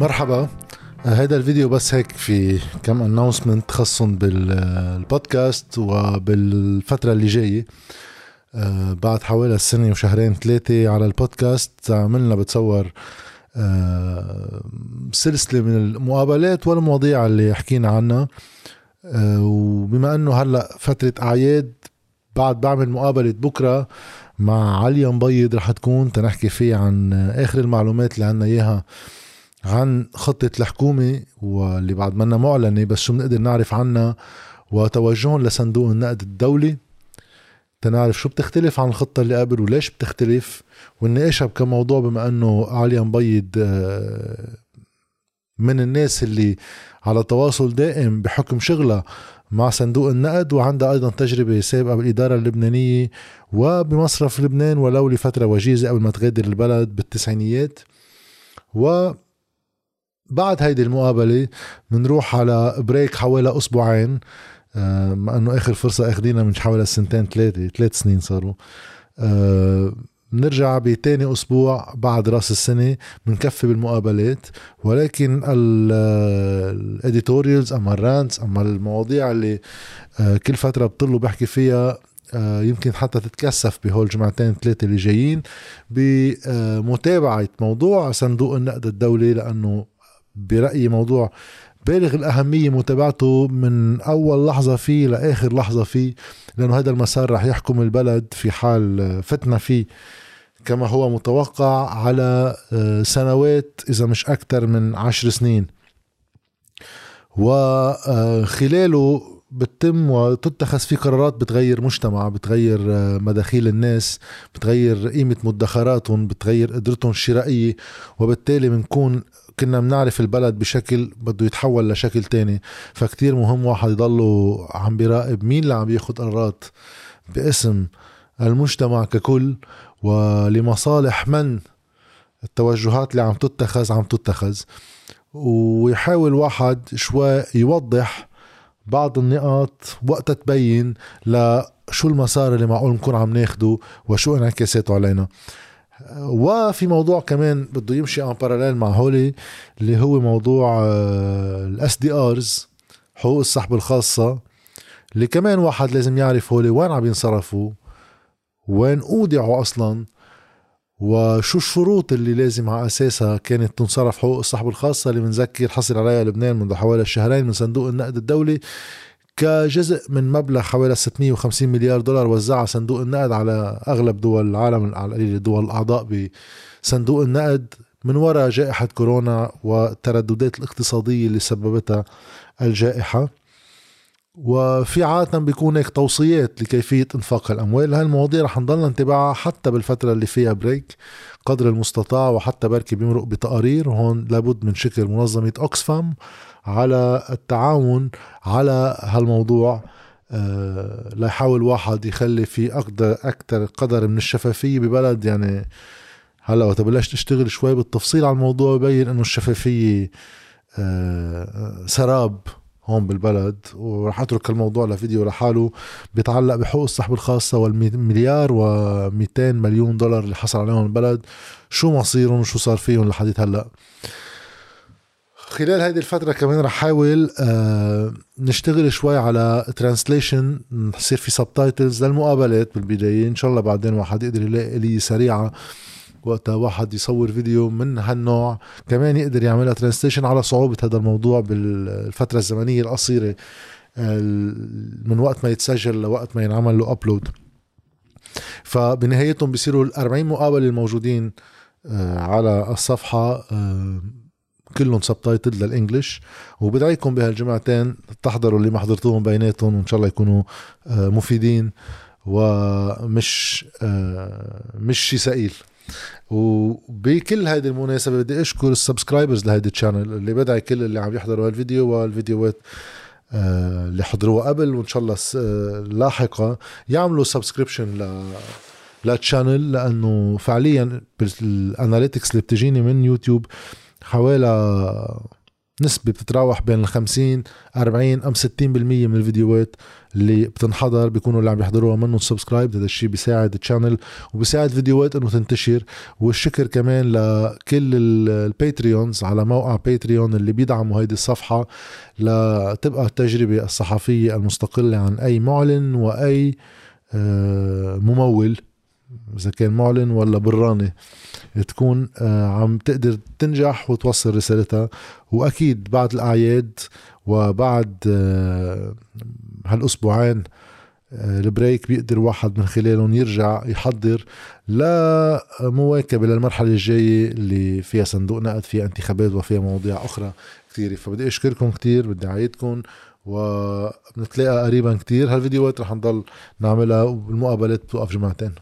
مرحبا. هذا الفيديو بس هيك في كم اناونسمنت خاصهم بالبودكاست وبالفترة اللي جاية. آه، بعد حوالي سنة وشهرين ثلاثة على البودكاست عملنا بتصور آه، سلسلة من المقابلات والمواضيع اللي حكينا عنها. آه، وبما إنه هلأ فترة أعياد بعد بعمل مقابلة بكرة مع علي مبيض رح تكون تنحكي فيه عن آخر المعلومات اللي عنا إياها. عن خطة الحكومة واللي بعد منا معلنة بس شو بنقدر نعرف عنها؟ وتوجههم لصندوق النقد الدولي تنعرف شو بتختلف عن الخطة اللي قبل وليش بتختلف. ونناقشها بكم موضوع بما إنه عليا مبيض آه، من الناس اللي على تواصل دائم بحكم شغلها مع صندوق النقد وعندها أيضا تجربة سابقة بالإدارة اللبنانية وبمصرف لبنان ولو لفترة وجيزة قبل ما تغادر البلد بالتسعينيات. و بعد هيدي المقابلة بنروح على break حوالي أسبوعين آه، مع إنه آخر فرصة أخذينها من حوالي سنتين ثلاثة ثلاث سنين صاروا. آه، بنرجع بتاني أسبوع بعد رأس السنة بنكفي بالمقابلات ولكن ال editorials أما ال rants أما المواضيع اللي آه، كل فترة بطل بحكي فيها يمكن حتى تتكثف بهول الجمعتين ثلاثة اللي جايين بمتابعة موضوع صندوق النقد الدولي لأنه برأيي موضوع بالغ الأهمية متابعته من أول لحظة فيه لآخر لحظة فيه لأنه هذا المسار رح يحكم البلد في حال فتنا فيه. كما هو متوقع على آه، سنوات إذا مش أكثر من عشر سنين. وخلاله بتتم وتتخذ فيه قرارات بتغير مجتمع بتغير آه، مداخيل الناس بتغير قيمة مدخراتهم بتغير قدرتهم الشرائية وبالتالي بنكون كنا بنعرف البلد بشكل بده يتحول لشكل تاني. فكتير مهم واحد يضله عم بيراقب مين اللي عم ياخد قرارات باسم المجتمع ككل ولمصالح من التوجهات اللي عم تتخذ عم تتخذ. ويحاول واحد شوي يوضح بعض النقاط وقتها تبين لشو المسار اللي معقول نكون عم ناخده وشو انعكاساته علينا. وفي موضوع كمان بده يمشي en parallèle مع هولي اللي هو موضوع ال SDRs حقوق السحب الخاصة اللي كمان واحد لازم يعرف هولي وين عم ينصرفوا وين أودعوا أصلا وشو الشروط اللي لازم على أساسها كانت تنصرف حقوق السحب الخاصة اللي بنذكر حصل عليها لبنان منذ حوالي شهرين من صندوق النقد الدولي. كجزء من مبلغ حوالي 650 مليار دولار وزعها صندوق النقد على أغلب دول العالم على القليل الدول الأعضاء بصندوق النقد من وراء جائحة كورونا والترددات الاقتصادية اللي سببتها الجائحة. وفي عادة بيكون هيك توصيات لكيفية إنفاق الأموال. هاي المواضيع رح نضلنا نتابعها حتى بالفترة اللي فيها بريك قدر المستطاع وحتى بركي بيمرق بتقارير. هون لابد من شكل منظمة أوكسفام على التعاون على هالموضوع أه ليحاول واحد يخلي في أقدر أكثر قدر من الشفافية ببلد. يعني هلا وقت بلشت أشتغل شوي بالتفصيل على الموضوع ببين إنه الشفافية أه سراب. هون بالبلد ورح أترك الموضوع لفيديو لحاله. بيتعلق بحقوق السحب الخاصة والمليار و200 مليون دولار اللي حصل عليهم البلد. شو مصيرهم؟ وشو صار فيهم لحديت هلأ؟ خلال هذه الفترة كمان رح حاول آه نشتغل شوي على translation نصير في subtitles للمقابلات بالبداية. إن شاء الله بعدين واحد يقدر يلاقي لي سريعة وقتها واحد يصور فيديو من هالنوع كمان يقدر يعملها translation على صعوبة هذا الموضوع بالفترة الزمنية القصيرة من وقت ما يتسجل لوقت ما ينعمل له upload فبنهايتهم بيصيروا ال 40 مقابله الموجودين آه، على الصفحة آه، كلهم subtitle لل English وبدعيكم بهالجمعتين تحضروا اللي ما حضرتوهم بيناتهم وإن شاء الله يكونوا آه، مفيدين. ومش مش شيء ثقيل وبكل هيدي المناسبة بدي أشكر ال subscribers لهيدي ال channel اللي بدعي كل اللي عم يحضروا هالفيديو والفيديوات آه، اللي حضروها قبل وإن شاء الله آه، لاحقا يعملوا subscription ل لل channel لأنه فعليا بال analytics اللي بتجيني من يوتيوب حوالي نسبة بتتراوح بين ال 50 40 أم 60% من الفيديوهات اللي بتنحضر بيكونوا اللي عم يحضروها منهم subscribe هذا الشيء بيساعد ال channel وبيساعد فيديوهات إنه تنتشر. والشكر كمان لكل ال patrons على موقع باتريون اللي بيدعموا هيدي الصفحة لتبقى التجربة الصحفية المستقلة عن أي معلن وأي آه، ممول. إذا كان معلن ولا براني تكون آه، عم تقدر تنجح وتوصل رسالتها. وأكيد بعد الأعياد وبعد آه، هالأسبوعين آه، البريك بيقدر واحد من خلالهم يرجع يحضر لمواكبة للمرحلة الجاية اللي فيها صندوق نقد فيها انتخابات وفيها مواضيع أخرى كثيرة فبدي أشكركم كثير بدي أعيدكم وبنتلاقى قريبا كتير. هالفيديوهات رح نضل نعملها والمقابلات بتوقف جمعتين.